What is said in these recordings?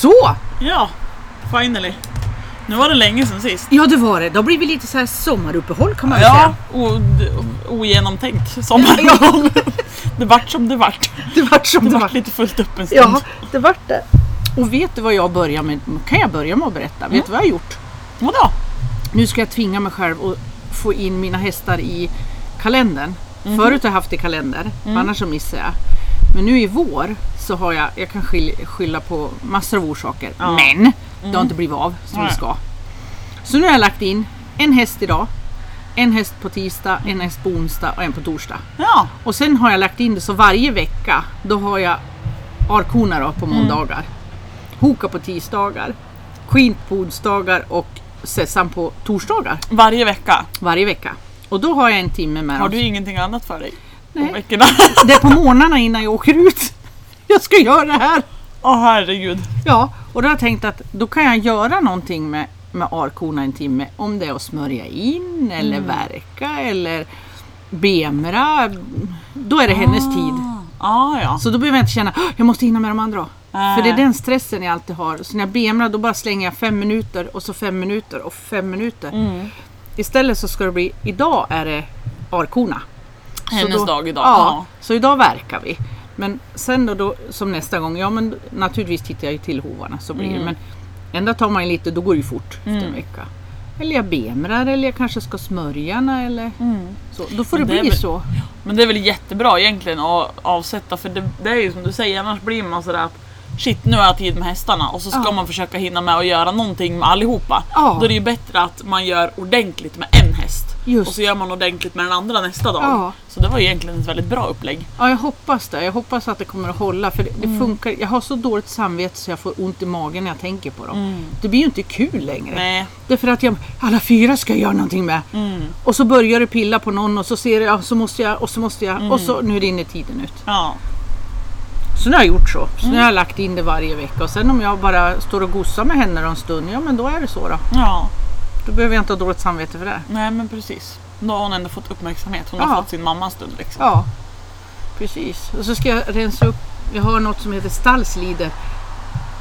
Så! Ja, finally. Nu var det länge sedan sist. Ja det var det. Då blir vi lite så här sommaruppehåll kan man väl Ja, säga. o- d- ogenomtänkt sommar. det vart som det vart. Det vart som Det det vart lite fullt upp en stund. Ja, det vart det. Och vet du vad jag börjar med? Kan jag börja med att berätta? Vet du vad jag har gjort? Vadå? Nu ska jag tvinga mig själv att få in mina hästar i kalendern. Förut har jag haft i kalender, annars så missar jag. Men nu i vår så har jag, jag kan skyll- skylla på massor av orsaker. Ja. Men det har inte blivit av som det ska. Så nu har jag lagt in en häst idag, en häst på tisdag, en häst på onsdag och en på torsdag. Ja, Och sen har jag lagt in det så varje vecka, då har jag arkona på måndagar. Hoka på tisdagar, Queen på onsdagar och Sessan på torsdagar varje vecka. varje vecka. Och då har jag en timme med Har du ingenting annat för dig? Nej. På veckorna? Det är på morgnarna innan jag åker ut. Jag ska göra det här. Åh herregud. Ja, och då har jag tänkt att då kan jag göra någonting med, med arkorna en timme. Om det är att smörja in eller verka eller bemra. Då är det hennes tid. Ah, ja. Så då behöver jag inte känna att jag måste hinna med de andra. Nej. För det är den stressen jag alltid har. Så när jag bemrar då bara slänger jag fem minuter och så fem minuter och fem minuter. Mm. Istället så ska det bli, idag är det arkorna. Hennes då- dag idag. Ja, Ja. så idag verkar vi. Men sen då, då som nästa gång, ja men naturligtvis tittar jag ju till hovarna så blir Mm. det. Men ända tar man lite, då går det ju fort efter en vecka. Eller jag bemrar eller jag kanske ska smörjarna eller så. Då får Men det det bli väl- så. Men det är väl jättebra egentligen att avsätta för det, det är ju som du säger annars blir man sådär att shit nu har jag tid med hästarna och så ska Ja. man försöka hinna med att göra någonting med allihopa. Ja. Då är det ju bättre att man gör ordentligt med en häst Just. och så gör man ordentligt med den andra nästa dag. Ja. Så det var egentligen ett väldigt bra upplägg. Ja, jag hoppas det. Jag hoppas att det kommer att hålla. För det, det funkar. Jag har så dåligt samvete så jag får ont i magen när jag tänker på dem. Det blir ju inte kul längre. Nej. Därför att jag, alla fyra ska jag göra någonting med. Och så börjar det pilla på någon och så ser jag, så måste jag och så måste jag och så nu rinner tiden ut. Ja. Så nu har jag gjort så. Så nu har jag lagt in det varje vecka och sen om jag bara står och gossar med henne en stund, ja men då är det så då. ja. Då behöver jag inte ha dåligt samvete för det. Nej men precis. Då har hon ändå fått uppmärksamhet. Hon Ja. har fått sin mamma stund liksom. Ja, precis. Och så ska jag rensa upp. Jag har något som heter stallslider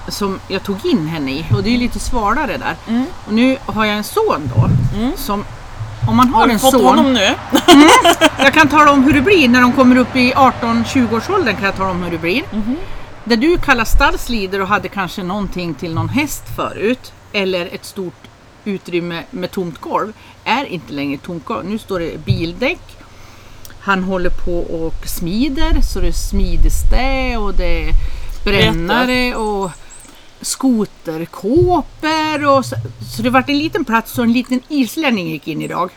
som jag tog in henne i och det är lite svalare där. Mm. Och nu har jag en son då som om man har, Har du en fått son. honom nu? Jag kan tala om hur det blir när de kommer upp i 18-20 års åldern kan jag tala om hur det blir. Det du kallar stallslider och hade kanske någonting till någon häst förut eller ett stort utrymme med tomt golv är inte längre tomt golv. Nu står det bildäck. Han håller på och smider så det är smidestä och det är brännare och skoterkåpor och så, så det vart en liten plats och en liten islänning gick in idag.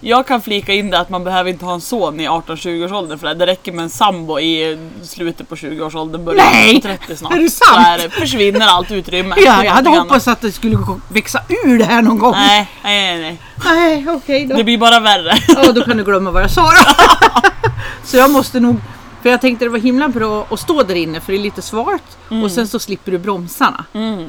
Jag kan flika in det att man behöver inte ha en son i 18-20 års åldern för det. Det räcker med en sambo i slutet på 20 års åldern början Nej! på 30 snart. Är det Så sant? är det, försvinner allt utrymme. Ja, jag hade hoppats att det skulle växa ur det här någon gång. Nej, nej, nej. Nej, okej Det då. blir bara värre. Ja, då kan du glömma vad jag sa då. Så jag måste nog, för jag tänkte det var himla bra att stå där inne för det är lite svalt och sen så slipper du bromsarna. Mm.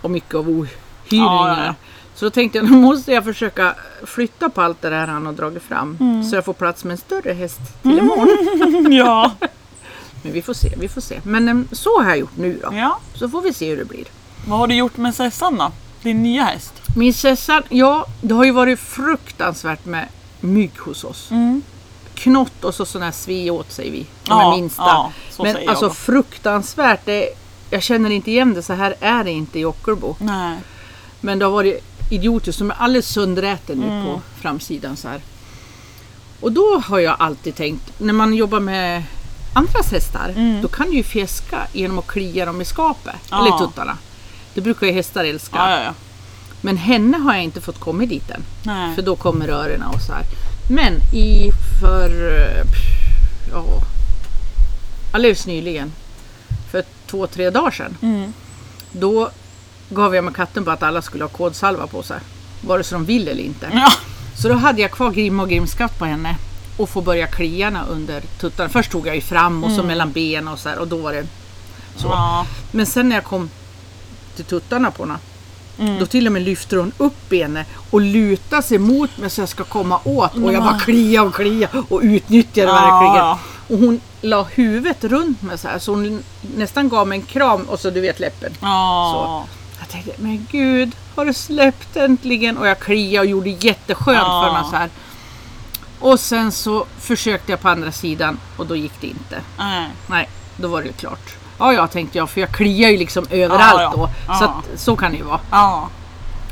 Och mycket av Ja, ja. Så då tänkte jag, nu måste jag försöka flytta på allt det där han har dragit fram. Mm. Så jag får plats med en större häst till imorgon. ja. Men vi får se, vi får se. Men em, så har jag gjort nu då. ja. Så får vi se hur det blir. Vad har du gjort med Sessan då? Din nya häst? Min Sessan, ja det har ju varit fruktansvärt med mygg hos oss. Mm. Knott och så sådana här sve åt vi. De Ja, minsta. ja, Men alltså jag. fruktansvärt. Det, jag känner inte igen det. Så här är det inte i Ockelbo. Nej. Men det har varit idiotiskt. Som är alldeles söndräten nu Mm. på framsidan så här. Och då har jag alltid tänkt, när man jobbar med andras hästar, då kan du ju fjäska genom att klia dem i skapet. Mm. Ja. Eller tuttarna. Det brukar ju hästar älska. Ja, ja. Men henne har jag inte fått komma dit än. Nej. För då kommer rörerna och så här. Men i för... eh, Ja, alldeles nyligen. För två, tre dagar sedan. Mm. Då gav jag mig katten på att alla skulle ha kodsalva på sig. Vare sig de vill eller inte. Ja. Så då hade jag kvar grim och grimskatt på henne. Och få börja kliarna under tuttarna. Först tog jag ju fram och så mellan benen och så här. Och då var det så. Ja. Men sen när jag kom till tuttarna på henne. Mm. Då till och med lyfter hon upp benet och lutar sig mot mig så jag ska komma åt. Och jag bara klia och klia och utnyttjar det verkligen. Och hon la huvudet runt mig så här så hon nästan gav mig en kram och så du vet läppen. Ja. Jag tänkte, men gud, har du släppt äntligen? Och jag kliade och gjorde jätteskönt för mig så här. Och sen så försökte jag på andra sidan och då gick det inte. Nej. Nej, då var det ju klart. Ja, ja tänkte jag, för jag kliar ju liksom överallt ja. då. Ja. Så att, så kan det ju vara. Ja.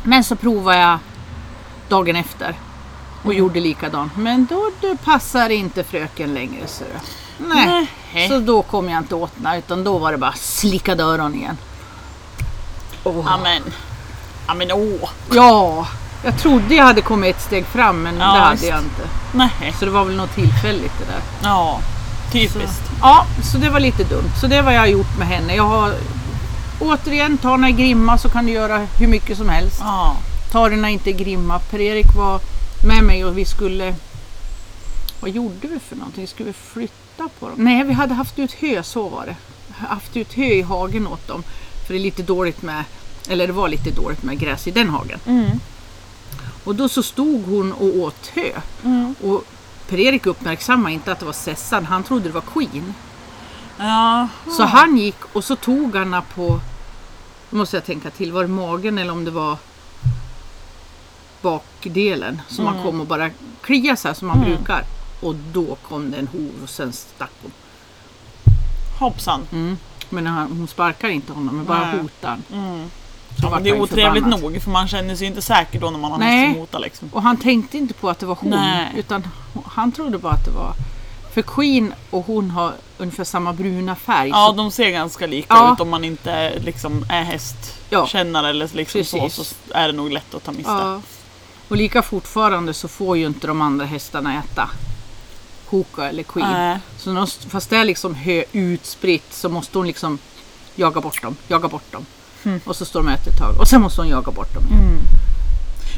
Men så provade jag dagen efter och Mm. gjorde likadant. Men då, då passar inte fröken längre. Så. Nej. Nej. Så då kom jag inte åt henne, utan då var det bara slicka dörren igen. Åh. Amen. Amen åh. Ja, jag trodde jag hade kommit ett steg fram men Ja, det hade visst. jag inte. Nej. Så det var väl något tillfälligt det där. Ja. Typiskt. Ja, så det var lite dumt. Så det var jag har gjort med henne. Jag har återigen, ta när grimma så kan du göra hur mycket som helst. Ja. Ta det när inte grimma. Per-Erik var med mig och vi skulle... Vad gjorde vi för någonting? Skulle vi flytta på dem? Nej, vi hade haft ut hö, så var det. Haft ut hö i hagen åt dem. För det är lite dåligt med, eller det var lite dåligt med gräs i den hagen. Mm. Och då så stod hon och åt hö. Mm. Och Per-Erik uppmärksammade inte att det var Sessan, han trodde det var Queen. Ja. Så han gick och så tog han på, nu måste jag tänka till, var det magen eller om det var bakdelen som han kom och bara kliade så här som han brukar. Och då kom det en hov och sen stack hon. Hoppsan. Mm. Men han, hon sparkar inte honom, men bara Nej. hotar. Mm. Ja, det är otrevligt förbannad. nog för man känner sig inte säker då när man har Nej. något som hotar liksom. Och han tänkte inte på att det var hon, Nej. utan han trodde bara att det var... För Queen och hon har ungefär samma bruna färg. Ja, så, de ser ganska lika Ja. ut om man inte liksom är hästkännare Ja. eller liksom så, så är det nog lätt att ta miste. ja. Och lika fortfarande så får ju inte de andra hästarna äta Hoka eller Queen. Nej. Så när, fast det är liksom hö utspritt så måste hon liksom jaga bort dem, jaga bort dem. Mm. Och så står de och äter ett tag och sen måste hon jaga bort dem. igen.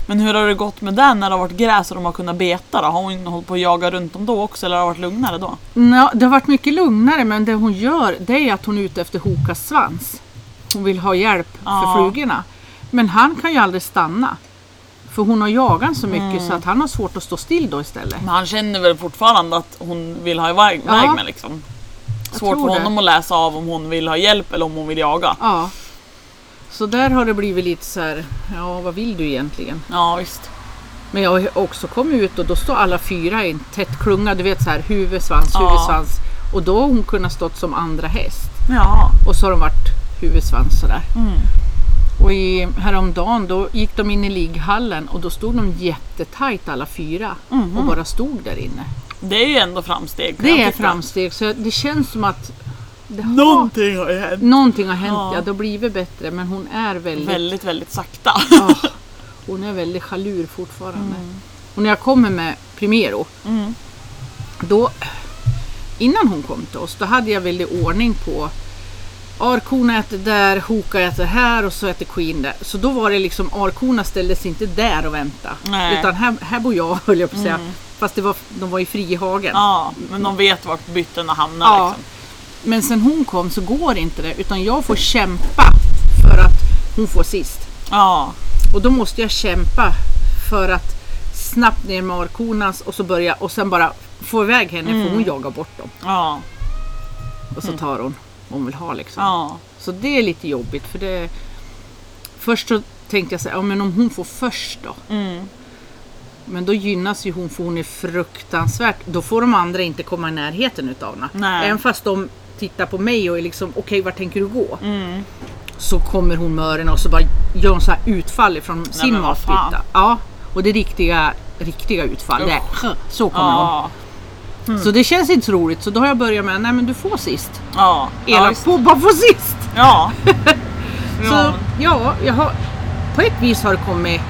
Men hur har det gått med den när det har varit gräs och de har kunnat beta då? Har hon hållit på att jaga runt dem då också eller har det varit lugnare då? Nå, det har varit mycket lugnare men det hon gör det är att hon är ute efter Hokas svans. Hon vill ha hjälp Ja. för flugorna. Men han kan ju aldrig stanna. För hon har jagat så mycket Mm. så att han har svårt att stå still då istället. Men han känner väl fortfarande att hon vill ha iväg Ja. med liksom. Svårt för det. honom att läsa av om hon vill ha hjälp eller om hon vill jaga. Ja. Så där har det blivit lite så här, ja vad vill du egentligen? Ja visst. Men jag har också kommit ut och då står alla fyra i en tätt klunga, du vet så här huvud, svans, Ja. huvud, svans. Och då har hon kunnat stått som andra häst. Ja. Och så har de varit huvud, svans sådär. Mm. Och i, häromdagen då gick de in i ligghallen och då stod de jättetajt alla fyra Mhm. och bara stod där inne. Det är ju ändå framsteg. Det är framsteg så det känns som att det har, Någonting har ju hänt. någonting har hänt. Ja. Ja. det har blivit bättre men hon är väldigt, Väldigt, väldigt sakta. ja, hon är väldigt chalur fortfarande. Och när jag kommer med Primero Mm. då innan hon kom till oss då hade jag väldigt ordning på Arkorna äter där, Hoka äter här och så äter Queen där. Så då var det liksom, Arkorna ställdes inte där och vänta. Nej. Utan här, här bor jag höll jag på att säga. Fast det var, de var i frihagen. Ja, men de vet vart bytena hamnar Ja. liksom. Men sen hon kom så går inte det. Utan jag får kämpa för att hon får sist. Ja. Och då måste jag kämpa för att snabbt ner med arkorna och så börja och sen bara få iväg henne för hon jagar bort dem. Ja. Och så tar hon vad hon vill ha liksom. Ja. Så det är lite jobbigt för det... Först så tänkte jag så här, ja men om hon får först då? Mm. Men då gynnas ju hon för hon är fruktansvärt... Då får de andra inte komma i närheten utav henne. Även fast de tittar på mig och är liksom, okej vart tänker du gå? Mm. Så kommer hon med öronen och så bara gör hon så här utfall ifrån sin fan. matbytta. Ja, och det är riktiga, riktiga utfall. Det så kommer hon. Ja. Så det känns inte så roligt. Så då har jag börjat med, nej men du får sist. Ja. Ja. Elak visst. på, bara få sist! Ja. Så ja. ja, jag har, på ett vis har det kommit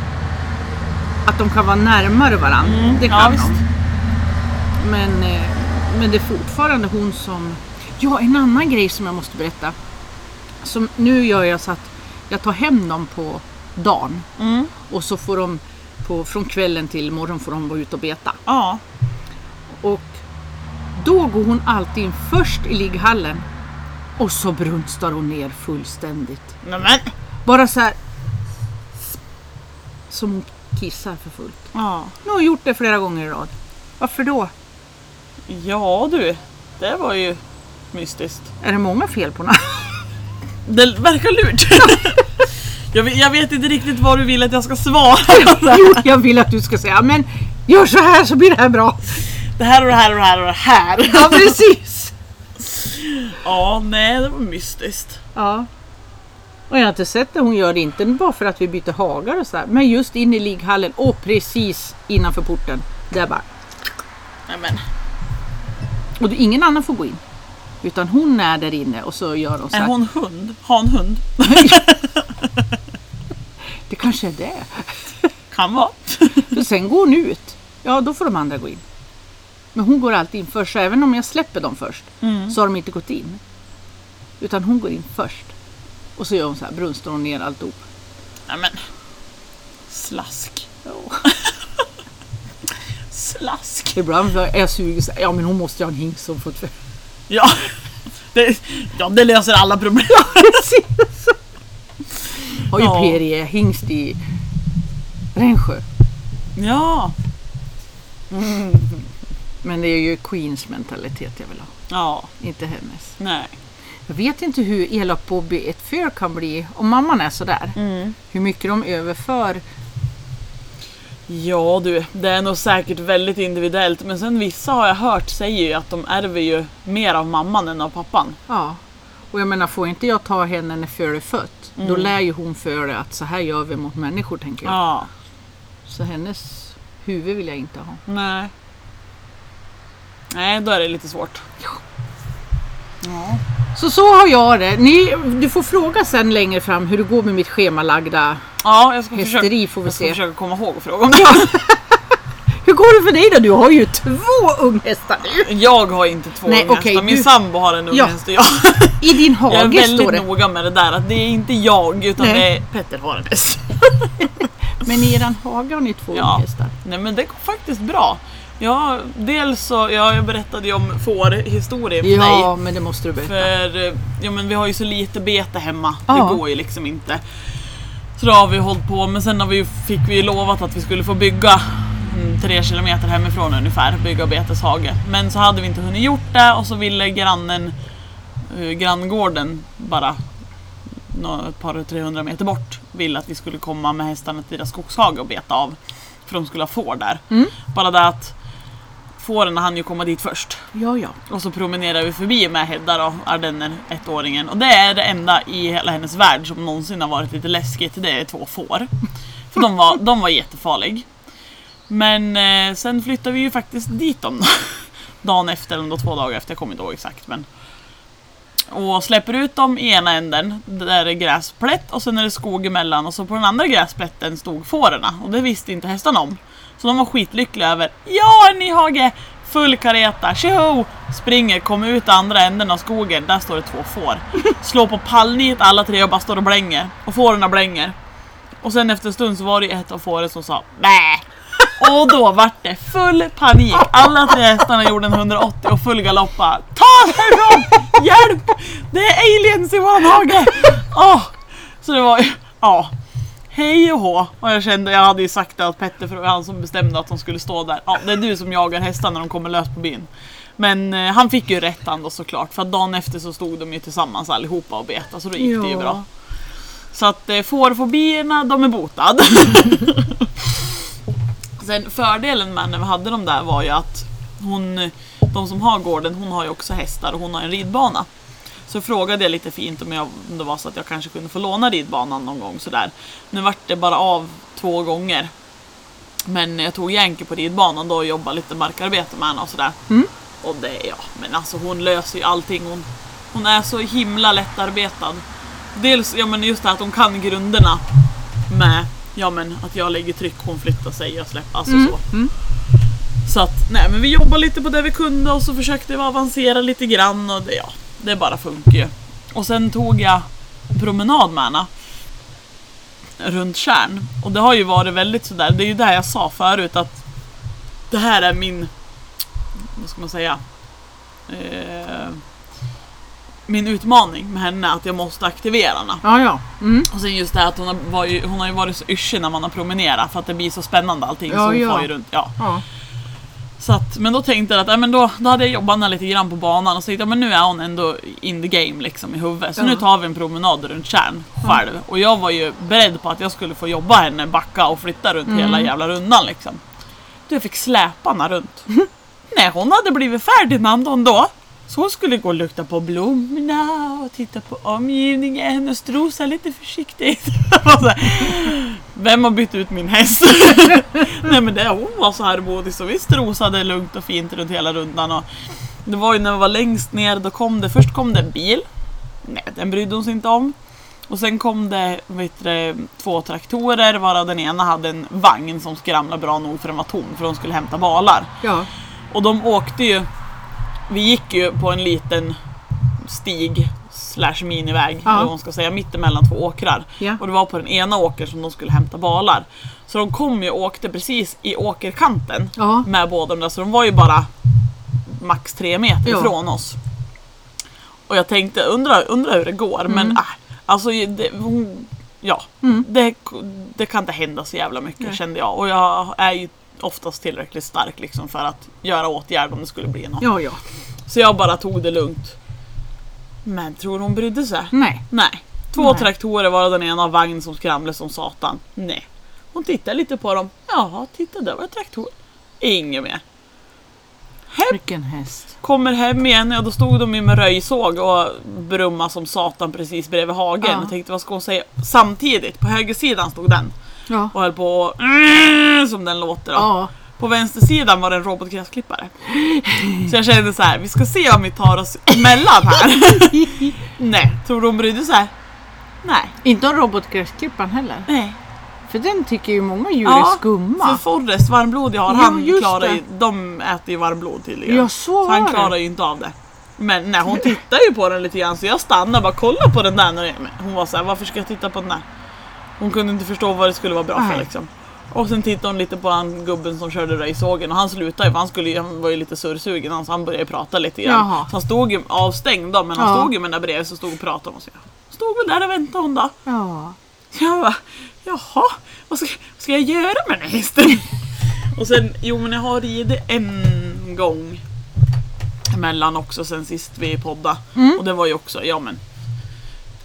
att de kan vara närmare varandra. Mm, det ja, kan visst. de. Men, eh, men det är fortfarande hon som... Ja, en annan grej som jag måste berätta. Som nu gör jag så att jag tar hem dem på dagen Mm. och så får de på, från kvällen till morgon får de vara ute och beta. Ja. Och då går hon alltid in först i ligghallen och så brunstar hon ner fullständigt. Nej, men. Bara så här. Som hon kissar för fullt. Ja. Nu har hon gjort det flera gånger i rad. Varför då? Ja du. Det var ju mystiskt. Är det många fel på något? Det verkar lurt. jag, vet, jag vet inte riktigt vad du vill att jag ska svara. Jo, jag vill att du ska säga, men gör så här så blir det här bra. Det här och det här och det här och det här. Ja, precis. Ja, nej det var mystiskt. Ja. Och jag har inte sett det hon gör det, inte bara för att vi byter hagar och så här, men just in i ligghallen och precis innanför porten. Där bara. Nej men, Och ingen annan får gå in. Utan hon är där inne och så gör hon så är här. hon hund? Har hon hund? Det kanske är det. Kan vara. Sen går hon ut. Ja, då får de andra gå in. Men hon går alltid in först, så även om jag släpper dem först Mm. så har de inte gått in. Utan hon går in först. Och så gör hon så här, brunstar hon ner alltihop. Nej men. Slask. Ja. Slask. Ibland är jag sugen ja men hon måste ju ha en hink som fått för... Ja. Det, ja, det löser alla problem. Har ju Ja. PRE hingst i Rensjö. Ja. Men det är ju Queens mentalitet jag vill ha, Ja, inte hennes. nej. Jag vet inte hur elak Bobby ett för kan bli om mamman är sådär. Mm. Hur mycket de överför. Ja du, det är nog säkert väldigt individuellt. Men sen vissa har jag hört säger ju att de ärver ju mer av mamman än av pappan. Ja. Och jag menar, får inte jag ta henne när föl är fött, då lär ju hon före att så här gör vi mot människor tänker jag. Ja. Så hennes huvud vill jag inte ha. Nej. Nej, då är det lite svårt. Så så har jag det. Ni, du får fråga sen längre fram hur det går med mitt schemalagda Ja, jag ska, försöka, hästeri får vi jag ska se. försöka komma ihåg och fråga om det. Hur går det för dig då? Du har ju två unghästar nu. Jag har inte två Nej, unghästar, okej, min du- sambo har en Ja. unghäst och jag. I din Jag är hage står väldigt det. noga med det där att det är inte jag utan Nej. det är Petter har en häst. Men i eran hage har ni två Ja. unghästar. Nej men det går faktiskt bra. Ja, dels så, ja, jag berättade ju om fårhistorien för dig. Ja, men det måste du berätta. För eh, ja, men vi har ju så lite bete hemma. Ja. Det går ju liksom inte. Så då har vi hållit på, men sen har vi fick vi lovat att vi skulle få bygga mm, tre kilometer hemifrån ungefär, bygga beteshage. Men så hade vi inte hunnit gjort det och så ville grannen, eh, granngården bara ett par 300 meter bort ville att vi skulle komma med hästarna till deras skogshage och beta av. För de skulle ha får där. Mm. Bara det att fåren hann ju komma dit först. Ja, ja. Och så promenerar vi förbi med Hedda då, ardenner, ettåringen. Och det är det enda i hela hennes värld som någonsin har varit lite läskigt. Det är två får. För de var, de var jättefarlig. Men eh, sen flyttade vi ju faktiskt dit dem. Dagen efter, eller två dagar efter, jag kommer inte ihåg exakt. Men. Och släpper ut dem i ena änden, där det är gräsplätt och sen är det skog emellan. Och så på den andra gräsplätten stod fårorna. Och det visste inte hästarna om. Så de var skitlyckliga över Ja, en ny hage! Full kareta, tjoho! Springer, kommer ut i andra änden av skogen, där står det två får. Slår på pallnit alla tre och bara står och blänger. Och fåren blänger. Och sen efter en stund så var det ett av fåren som sa Bä! Och då vart det full panik. Alla tre hästarna gjorde en 180 och full galopp bara, Ta oss härifrån! Hjälp! Det är aliens i våran hage! Oh. Så det var ju, ja. Hej och hå! Och jag kände, jag hade ju sagt det åt Petter för det var han som bestämde att de skulle stå där. Ja, det är du som jagar hästar när de kommer lös på byn. Men eh, han fick ju rätt han då såklart, för att dagen efter så stod de ju tillsammans allihopa och betade, så då gick det ju Ja. bra. Så att eh, fårfobierna, de är botade. Sen fördelen med när vi hade dem där var ju att hon, de som har gården, hon har ju också hästar och hon har en ridbana. Så frågade jag lite fint om, jag, om det var så att jag kanske kunde få låna ridbanan någon gång sådär. Nu vart det bara av två gånger. Men jag tog Jänke på ridbanan då och jobbade lite markarbete med henne och sådär. Mm. Och det, ja, men alltså hon löser ju allting. Hon, hon är så himla lättarbetad. Dels, ja men just det här att hon kan grunderna med, ja men att jag lägger tryck, hon flyttar sig och släpper, alltså så. mm. Så att, nej men vi jobbade lite på det vi kunde och så försökte vi avancera lite grann och det, ja, det bara funkar ju. Och sen tog jag promenad med henne. Runt Tjärn. Och det har ju varit väldigt sådär, det är ju det jag sa förut att det här är min, vad ska man säga, eh, min utmaning med henne, att jag måste aktivera henne. Ja, ja. Mm. Och sen just det här att hon har, var ju, hon har ju varit så yrsig när man har promenerat för att det blir så spännande allting. Ja, så hon ja. far ju runt. Ja. ja. Så att, men då tänkte jag att äh, men då, då hade jag jobbat henne lite grann på banan och så tänkte jag men nu är hon ändå in the game liksom i huvudet. Så Ja. nu tar vi en promenad runt Tjärn själv. Och jag var ju beredd på att jag skulle få jobba henne, backa och flytta runt Mm. hela jävla rundan liksom. Du, jag fick släpa henne runt. Nej, hon hade blivit färdig innan hon då. Så hon skulle gå och lukta på blommorna och titta på omgivningen och strosa lite försiktigt. Vem har bytt ut min häst? Nej men det, hon var så här modig så vi strosade lugnt och fint runt hela rundan. Och det var ju när vi var längst ner, då kom det, först kom det en bil. Nej, den brydde hon sig inte om. Och sen kom det du, två traktorer varav den ena hade en vagn som skramlade bra nog för den var tom för de skulle hämta balar. Ja. Och de åkte ju, vi gick ju på en liten stig slash miniväg, Ja. eller vad man ska säga, mittemellan två åkrar. Ja. Och det var på den ena åkern som de skulle hämta balar. Så de kom ju och åkte precis i åkerkanten Ja. med båda de där, så de var ju bara max tre meter Ja. ifrån oss. Och jag tänkte, undra, undra hur det går, men äh, alltså det, hon, ja, Mm. det, det kan inte hända så jävla mycket Nej. kände jag. Och jag är ju oftast tillräckligt stark liksom för att göra åtgärd om det skulle bli något. Ja, ja. Så jag bara tog det lugnt. Men tror hon brydde sig? Nej. Nej. Två Nej. traktorer var den ena vagn som skramlade som satan. Nej. Hon tittade lite på dem. Jaha, titta där var det traktor. Inget mer. Hem, Vilken häst. kommer hem igen, ja då stod de ju med röjsåg och brumma som satan precis bredvid hagen. Ja. Jag tänkte vad ska hon säga? Samtidigt, på högersidan stod den Ja. och höll på och som den låter då. Ja. På vänstersidan var det en robotgräsklippare. Så jag kände så här, vi ska se om vi tar oss emellan här. Nej, tror du hon brydde sig? Nej. Inte om robotgräsklipparen heller. Nej. För den tycker ju många djur Ja, är skumma. För Forrest, varmblodiga har Ja, han just klarar ju, de äter ju varmblod tydligen. Ja, så så han klarar det. ju inte av det. Men nej, hon tittar ju på den lite grann så jag stannade och bara kolla på den där. Hon var så här, varför ska jag titta på den där? Hon kunde inte förstå vad det skulle vara bra för Nej. liksom. Och sen tittade hon lite på han gubben som körde röjsågen och han slutade för han, skulle, han var ju lite surrsugen han, så han började prata lite grann. Jaha. Så han stod ju avstängd då men han Ja. stod ju med den där bredvid så stod och pratade och så stod väl där och väntade hon då. Ja. Jag bara, jaha, vad ska, vad ska jag göra med den här hästen? och sen, jo men jag har ridit en gång emellan också sen sist vi poddade. Mm. Och det var ju också, ja men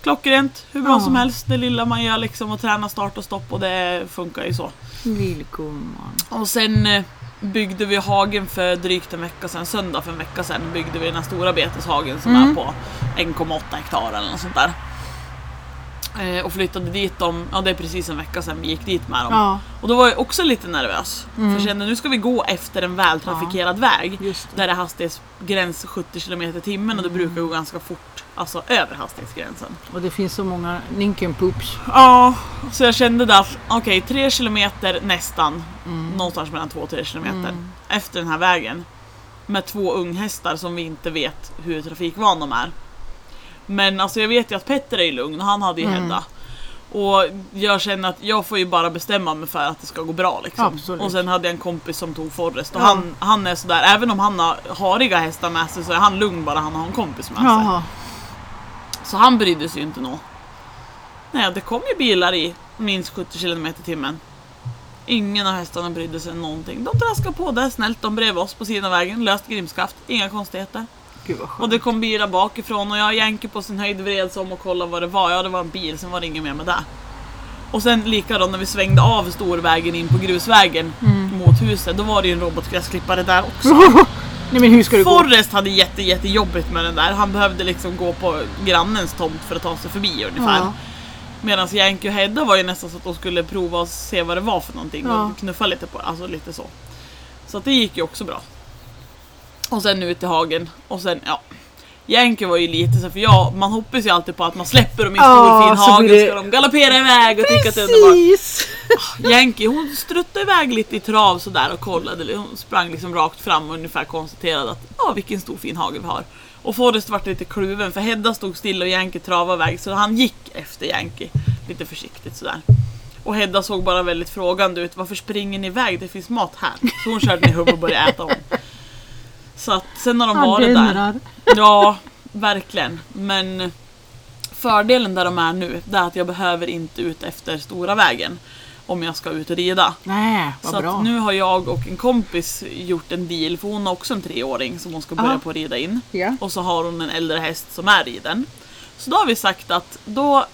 klockrent, hur bra Ja. som helst. Det lilla man gör liksom och träna start och stopp och det funkar ju så. Lillgumman. Och sen eh, byggde vi hagen för drygt en vecka sedan, söndag för en vecka sedan byggde vi den här stora beteshagen som Mm. är på 1,8 hektar eller något sånt där. Eh, och flyttade dit dem, ja det är precis en vecka sedan vi gick dit med dem. Ja, Och då var jag också lite nervös. Mm. För jag kände nu ska vi gå efter en vältrafikerad väg. just det. Där det är hastighetsgräns 70 km i timmen och det brukar gå ganska fort. Alltså över hastighetsgränsen. Och det finns så många ninkenpoops. Ja, så jag kände där, att, okej 3 km nästan. Mm. Någonstans mellan 2 och 3 km. Efter den här vägen. Med två unghästar som vi inte vet hur trafikvan de är. Men alltså jag vet ju att Petter är lugn han hade ju Mm. Hedda. Och jag känner att jag får ju bara bestämma mig för att det ska gå bra liksom. Absolut. Och sen hade jag en kompis som tog Forrest och Ja. han, han är sådär, även om han har hariga hästar med sig så är han lugn bara han har en kompis med sig. Jaha. Så han brydde sig ju inte nog. Nej, det kom ju bilar i minst 70 km i timmen. Ingen av hästarna brydde sig någonting. De traskade på där snällt, de bredvid oss på sidan av vägen, löst grimskaft, inga konstigheter. Gud vad skönt. Och det kom bilar bakifrån och jag Jänke på sin höjd vred sig om och kollade vad det var. Ja, det var en bil, sen var det inget mer med det. Och sen likadant när vi svängde av storvägen in på grusvägen Mm. mot huset, då var det ju en robotgräsklippare där också. Nej men hur ska det gå? Forrest hade jätte, jättejobbigt med den där. Han behövde liksom gå på grannens tomt för att ta sig förbi ungefär. Ja. Medan Yankee och Hedda var ju nästan så att de skulle prova och se vad det var för någonting Ja. och knuffa lite på alltså lite så. Så det gick ju också bra. Och sen ut i hagen och sen ja. Yankee var ju lite så för jag, man hoppas ju alltid på att man släpper dem i en stor fin så hage det- ska de galoppera iväg och tycka att det är underbart. Precis! Yankee hon struttade iväg lite i trav sådär och kollade. Hon sprang liksom rakt fram och ungefär konstaterade att ja vilken stor fin hage vi har. Och Forrest vart lite kluven för Hedda stod still och Yankee travade iväg så han gick efter Yankee. Lite försiktigt sådär. Och Hedda såg bara väldigt frågande ut. Varför springer ni iväg? Det finns mat här. Så hon körde ner huvudet och började äta om. Så att sen har de varit där. Ja, verkligen. Men fördelen där de är nu, det är att jag behöver inte ut efter stora vägen. om jag ska ut och rida. Nej, vad Så bra. nu har jag och en kompis gjort en deal, för hon har också en treåring som hon ska börja Ja. på att rida in. Ja. Och så har hon en äldre häst som är riden. Så då har vi sagt att då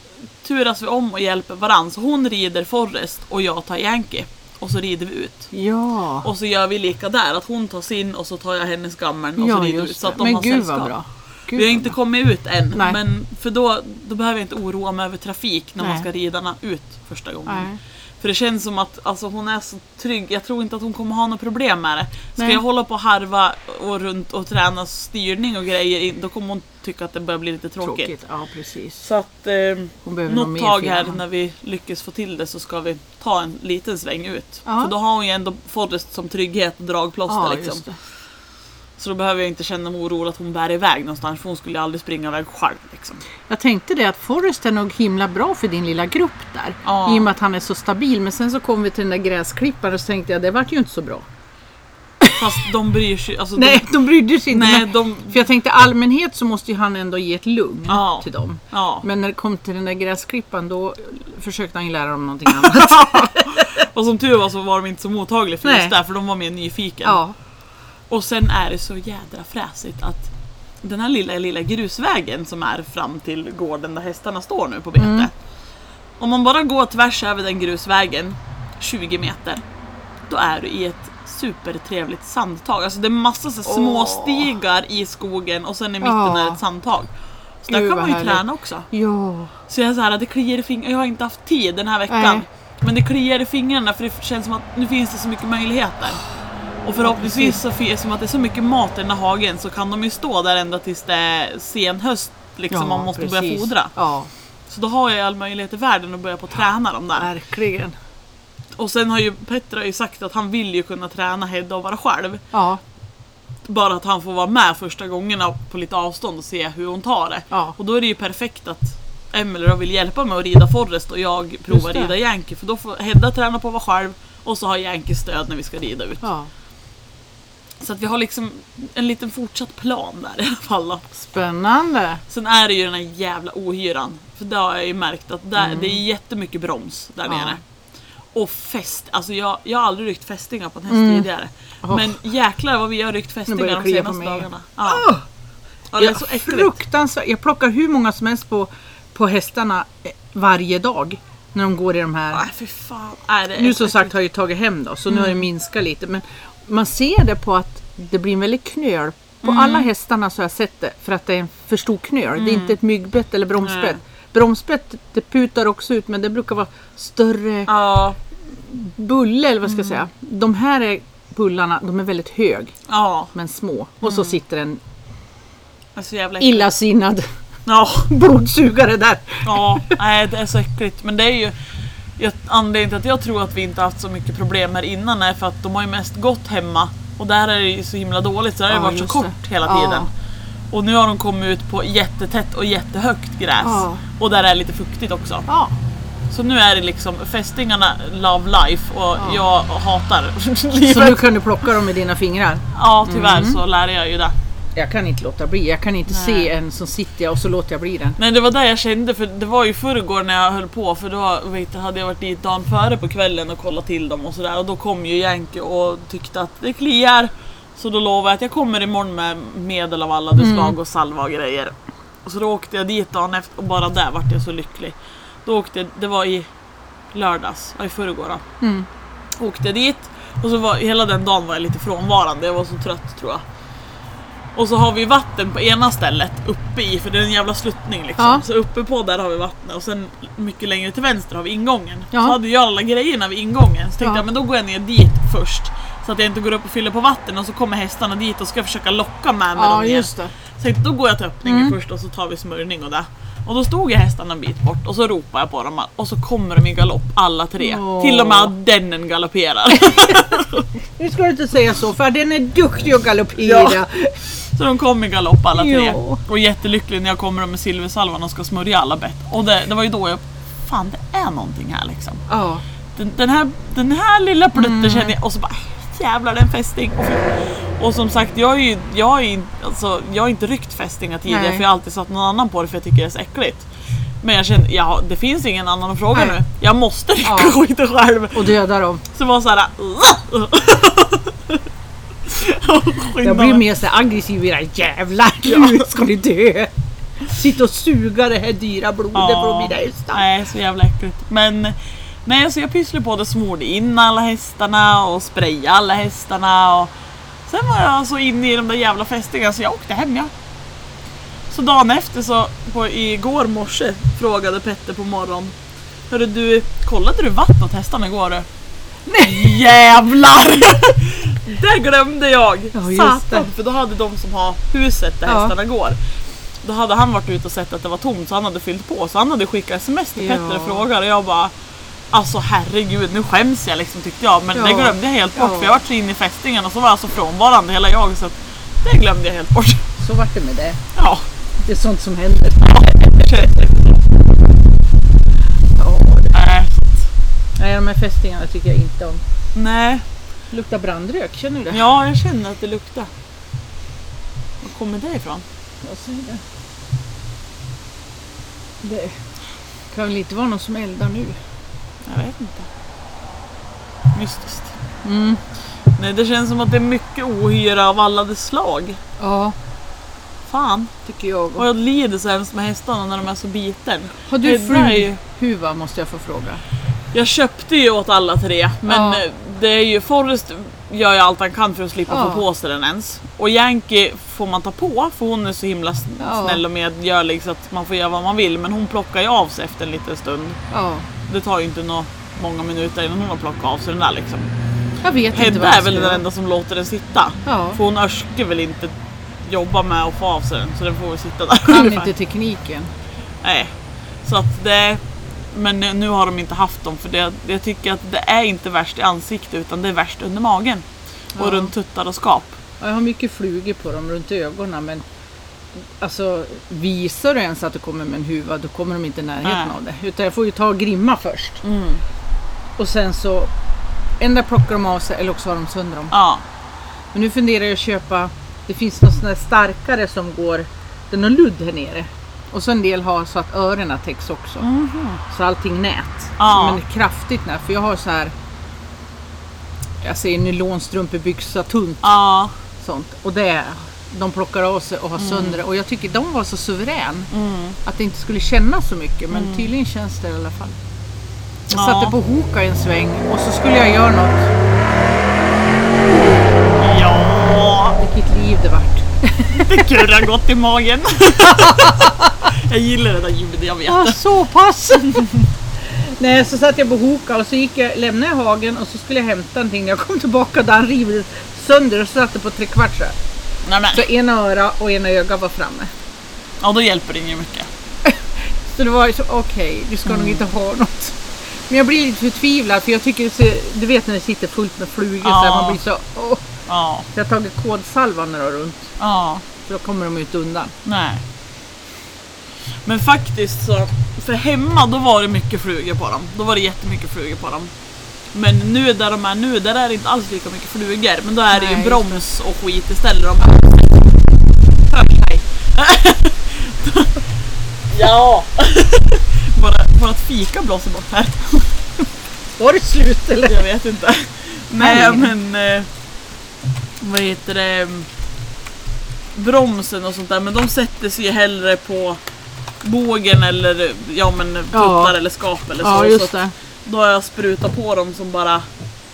turas vi om och hjälper varandra. Så hon rider Forrest och jag tar Yankee. Och så rider vi ut. Ja, Och så gör vi lika där, att hon tar sin och så tar jag hennes gammeln och så ja rider vi ut. Så att de Men har gud sällskap. vad bra. Gud Vi har inte bra. kommit ut än, Nej. men för då, då behöver jag inte oroa mig över trafik när man Nej. ska ridarna ut första gången. Nej. För det känns som att alltså, hon är så trygg, jag tror inte att hon kommer ha något problem med det. Ska jag hålla på och harva och runt och träna styrning och grejer, då kommer hon tycka att det börjar bli lite tråkigt. Tråkigt. Ja, precis. Så att eh, något tag här när vi lyckas få till det så ska vi ta en liten sväng ut. Ja. För då har hon ju ändå Forrest som trygghet och dragplåster Ja, liksom. Så då behöver jag inte känna mig orolig att hon bär iväg någonstans för hon skulle aldrig springa iväg själv. Liksom. Jag tänkte det att Forrest är nog himla bra för din lilla grupp där. Ja. I och med att han är så stabil. Men sen så kom vi till den där gräsklipparen och så tänkte jag det vart ju inte så bra. Fast de bryr sig alltså, Nej, de brydde sig de, inte. nej, men- de, För jag tänkte allmänhet så måste ju han ändå ge ett lugn Ja. till dem. ja. Men när det kom till den där gräsklippan då försökte han ju lära dem någonting annat. Och som tur var så var de inte så mottagliga för Nej. just det, för de var mer nyfiken. ja. Och sen är det så jädra fräsigt att den här lilla, lilla grusvägen som är fram till gården där hästarna står nu på bete. Mm. Om man bara går tvärs över den grusvägen 20 meter, då är du i ett supertrevligt sandtag. Alltså det är massa så små Åh. stigar i skogen och sen i mitten Ja. är ett sandtag. Så där Gud, kan vad man ju härligt. träna också. Ja. Så jag är så här, det kliar i fingrarna. Jag har inte haft tid den här veckan. Nej. Men det kliar i fingrarna för det känns som att nu finns det så mycket möjligheter. Och förhoppningsvis så som att det är så mycket mat i den här hagen så kan de ju stå där ända tills det är sen höst liksom man måste börja precis. fodra. Ja, Så då har jag all möjlighet i världen att börja på att träna dem där. verkligen. Och sen har ju Petra ju sagt att han vill ju kunna träna Hedda och vara själv. Ja, Bara att han får vara med första gångerna på lite avstånd och se hur hon tar det. ja. Och då är det ju perfekt att Emelie då vill hjälpa mig att rida Forrest och jag provar rida Yankee. För då får Hedda träna på att vara själv och så har Yankee stöd när vi ska rida ut. ja. Så att vi har liksom en liten fortsatt plan där i alla fall. Då. Spännande. Sen är det ju den här jävla ohyran. För det har jag ju märkt att där, det är jättemycket broms där Mm. Ja. nere. Och fäst, alltså jag, jag har aldrig ryckt fästingar på en häst Mm. tidigare. Åh. Men jäklar vad vi har ryckt fästingar de senaste dagarna. Ja. Åh! ja, det är så äckligt. fruktansvärt. Jag plockar hur många som helst på, på hästarna eh, varje dag. När de går i de här. Nej fy fan. Nej, det är Nu som sagt har jag ju tagit hem då, så nu har det minskat lite. Men man ser det på att det blir en väldigt knöl. På alla hästarna så har jag sett det för att det är en för stor knöl. Det är inte ett myggbett eller bromsbett. Bromsbett det putar också ut men det brukar vara större Ja, bulle eller vad ska jag säga. De här är bullarna, de är väldigt hög ja. men små. Och så sitter en Det är så jävla äckligt. illasinnad Ja, blodsugare där. ja. Nej det är så äckligt. Men det är ju jag, anledningen till att jag tror att vi inte haft så mycket problem här innan är för att de har ju mest gått hemma. Och där är det ju så himla dåligt så där har det Ja, varit så kort det. hela Ja. Och nu har de kommit ut på jättetätt och jättehögt gräs. Ja. Och där är lite fuktigt också. Ja, Så nu är det liksom fästingarna love life och Ja. jag hatar så livet. nu kan du plocka dem med dina fingrar. Ja tyvärr Mm. så lär jag ju det. Jag kan inte låta bli. Jag kan inte Nej. se en som sitter och så låter jag bli den. Nej det var det jag kände för det var ju förrgår när jag höll på för då vet, hade jag varit dit dagen före på kvällen och kollat till dem och sådär och då kom ju Yankee och tyckte att det kliar. Så då lovade jag att jag kommer imorgon med medel av alla de slag och salva och grejer. Och så då åkte jag dit dagen efter och bara där vart jag så lycklig. Då åkte jag, det var i lördags, ja, i förrgår. Mm. Åkte jag dit och så var hela den dagen var jag lite frånvarande, jag var så trött tror jag. Och så har vi vatten på ena stället uppe i, för det är en jävla sluttning liksom. Ja. Så uppe på där har vi vattnet och sen mycket längre till vänster har vi ingången. Ja. Så hade jag alla grejerna vid ingången. Så tänkte Ja. jag men då går jag ner dit först. Så att jag inte går upp och fyller på vatten och så kommer hästarna dit och ska försöka locka med mig Ja, dem det. Så tänkte, då går jag till öppningen Mm. först och så tar vi smörjning och det. Och då stod jag hästarna en bit bort och så ropade jag på dem och så kommer de i galopp alla tre. Åh. Till och med dennen galopperar. Nu ska du inte säga så för den är duktig att galoppera. Ja. Så de kom i galopp alla tre. Ja. Och jättelycklig när jag kommer med silversalvan och ska smörja alla bett. Och det, det var ju då jag... Fan det är någonting här liksom. Ja. Den, den, här, den här lilla plutten Mm. känner jag och så bara jävlar det är en fästing. Och, som sagt jag, är ju, jag, är, alltså, jag har inte ryckt fästingar tidigare Nej. för jag har alltid satt någon annan på det för jag tycker det är så äckligt. Men jag kände, ja det finns ingen annan att fråga Nej. nu. Jag måste rycka Ja. skiten själv. Och döda dem. Så det var såhär... Jag blir mer så aggressiv era jävlar. Nu ska ni dö. Sitta och suga det här dyra blodet från mina hästar. Nej, så jävla äckligt. Men nej, så jag pysslade på det, smorde in alla hästarna och sprayade alla hästarna. Och sen var jag så inne i de där jävla fästingarna så jag åkte hem ja. Så dagen efter så, på, igår morse, frågade Petter på morgonen. Hörru du, kollade du vattnet åt hästarna igår? du?" Nej. Jävlar! det glömde jag! Ja, Satan! För då hade de som har huset där Ja. hästarna går. Då hade han varit ute och sett att det var tomt så han hade fyllt på. Så han hade skickat sms till Ja. Petter och frågat och jag bara Alltså herregud, nu skäms jag liksom tyckte jag. Men Ja. det glömde jag helt bort Ja. för jag var så inne i fästingen och så var jag så frånvarande hela jag så det glömde jag helt bort. Så vart det med det. Ja, Det är sånt som händer. Ja, det- nej. Nej, de här fästingarna tycker jag inte om. nej. Luktar brandrök, känner du det? Ja, jag känner att det luktar. Var kommer det ifrån? Jag säger det. Det kan väl inte vara någon som eldar nu? Jag vet inte. Mystiskt. Mm. Nej, det känns som att det är mycket ohyra av alla dess slag. Ja, Fan, tycker jag. och jag lider så hemskt med hästarna när de är så biten. Har du flughuva måste jag få fråga? Jag köpte ju åt alla tre, men Ja. det är ju Forrest gör ju allt han kan för att slippa Ja. få på sig den ens. Och Yankee får man ta på för hon är så himla sn- Ja. snäll och medgörlig så att man får göra vad man vill. Men hon plockar ju av sig efter en liten stund. Det tar ju inte nå många minuter innan hon har plockat av sig den där liksom. jag vet inte Hedda vad är väl den enda som låter den sitta. Ja, För hon örskar väl inte jobba med att få av sig den så den får väl sitta där. kan ungefär. inte tekniken. Nej. Så att det... Men nu har de inte haft dem för det, jag tycker att det är inte värst i ansiktet utan det är värst under magen. Och Ja. runt tuttar och skap. Ja, Jag har mycket flugor på dem runt ögonen men alltså visar du ens att du kommer med en huva då kommer de inte i närheten Nej. av det. Utan jag får ju ta och grimma först. Och sen så ändå plockar de av sig eller också har de sönder dem. Ja. Men nu funderar jag att köpa, det finns något sånt där starkare som går, är någon ludd här nere. Och så en del har så att öronen täcks också. Så allting nät. Ja. Men kraftigt nät. För jag har så här jag säger nylonstrumpebyxa tunt Ja. sånt. Och det, de plockar av sig och har sönder det. Och jag tycker de var så suverän. Att det inte skulle kännas så mycket. Men tydligen känns det i alla fall. Jag Ja. satte på Hoka en sväng och så skulle jag göra något. Ja. Vilket liv det vart. Det kurrar gott i magen. jag gillar det där ljudet, jag vet. Ja, så pass! Nej, så satt jag på Hoka och så gick jag, lämnade jag hagen och så skulle jag hämta någonting. Jag kom tillbaka där han rivit sönder och satt det på tre kvart så. Så ena öra och ena öga var framme. Ja, då hjälper det ju mycket. Så det var ju så, okej, du ska nog Mm. inte ha något. Men jag blir lite förtvivlad för jag tycker ser, du vet när det sitter fullt med flugor så Ja. man blir så, åh. Ja. Så jag har tagit kodsalva när jag runt. Ja. Så då kommer de ut undan. Nej. Men faktiskt så, för hemma då var det mycket flugor på dem. Då var det jättemycket flugor på dem. Men nu där de är nu, där är det inte alls lika mycket flugor. Men då är det ju broms och skit istället. De ja! Bara, bara att fika blåser bort här. Var det slut eller? Jag vet inte. Nej Nej. men... Eh, vad heter det? Bromsen och sånt där. Men de sätter sig ju hellre på bågen eller ja men tuttar eller skap eller så. Ja, så just att det. Då har jag sprutat på dem som bara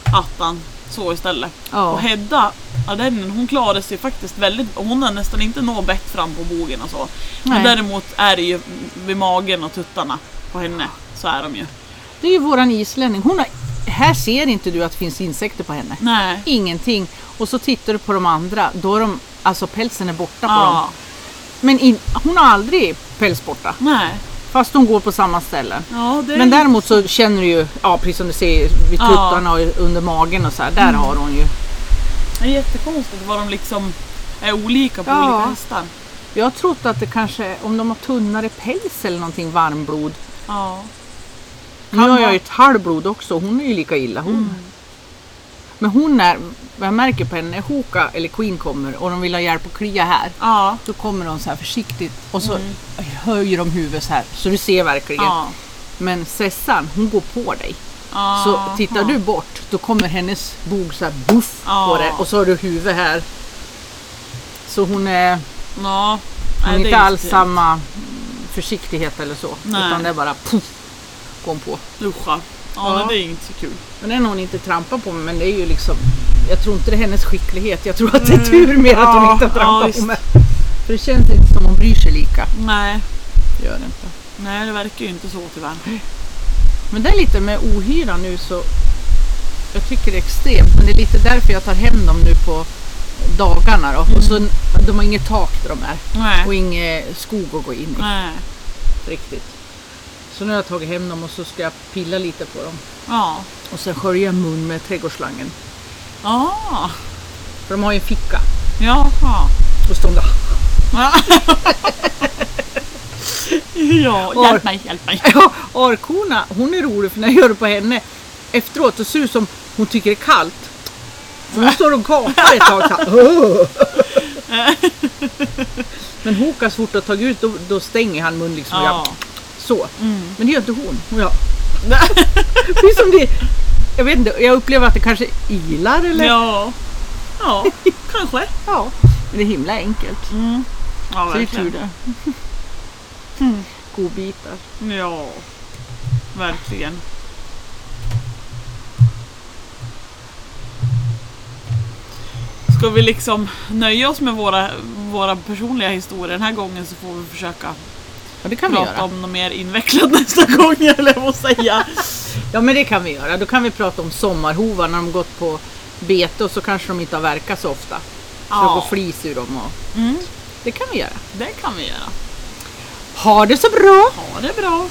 attan. Så istället. Och Ja. Hedda, ja, den, hon klarade sig faktiskt väldigt... Hon har nästan inte nått bett fram på bågen och så. Men Nej. däremot är det ju vid magen och tuttarna på henne. Så är de ju. Det är ju våran islänning. Hon har, här ser inte du att det finns insekter på henne. Nej. Ingenting. Och så tittar du på de andra. Då är de, alltså pälsen är borta på dem. Ja. Men in, hon har aldrig päls borta. Nej. Fast hon går på samma ställen. Ja, Men däremot så känner du ju, ja precis som du ser vid tuttarna och under magen och så här. Där har hon ju. Det är jättekonstigt vad de liksom är olika på olika hästar. Jag har trott att det kanske, om de har tunnare päls eller någonting varmblod. Ja. Nu har jag ju ett halvblod också. Hon är ju lika illa hon. Men hon är, jag märker på henne, när Hoka eller Queen kommer och de vill ha hjälp att klia här. Ja. Då kommer de så här försiktigt och så höjer de huvudet så här så du ser verkligen. Ja. Men Sessan, hon går på dig. Så tittar du bort, då kommer hennes bog så här buff Ja. på det och så har du huvudet här. Så hon är, Ja. hon är inte är alls samma mm, försiktighet eller så. Nej. Utan det är bara puff, går hon på. Uscha. Ja, Ja. det är inte så kul. Men än har hon inte trampat på mig, men det är ju liksom, jag tror inte det är hennes skicklighet. Jag tror att det är tur mer att hon inte har ja, trampat på mig. För det känns inte som hon bryr sig lika. Nej. Det gör det inte. Nej, det verkar ju inte så tyvärr. Men det är lite med ohyra nu så jag tycker det är extremt. Men det är lite därför jag tar hem dem nu på dagarna då. Och så, de har inget tak där de är. Nej. Och ingen skog att gå in i Nej. riktigt. Så nu har jag tagit hem dem och så ska jag pilla lite på dem. Ja. Och sen skölja mun med trädgårdsslangen. Ah. För de har ju en ficka. Jaha. Och står de där. Ja. ja, hjälp mig, hjälp mig. Ja, Arkorna, hon är rolig för när jag gör det på henne efteråt så ser det ut som hon tycker det är kallt. För hon står och gapar ett tag så här. Men Hoka så fort har tagit ut då, då stänger han mun liksom. Ja. Så. Mm. Men det gör inte hon. Och jag, det är som det, jag vet inte, jag upplever att det kanske ilar eller? Ja. Ja, kanske. Ja. Men det är himla enkelt. Mm. Ja, Så det är tur det. Godbitar. Ja, verkligen. Ska vi liksom nöja oss med våra, våra personliga historier den här gången så får vi försöka Ja det kan vi prata göra. om något mer invecklat nästa gång, eller vad att säga. Ja men det kan vi göra. Då kan vi prata om sommarhovar när de gått på bete och så kanske de inte har verkat så ofta. Så det Ja. går flis ur dem. Och... Mm, Det kan vi göra. det kan vi göra. Ha det så bra! Ha det bra!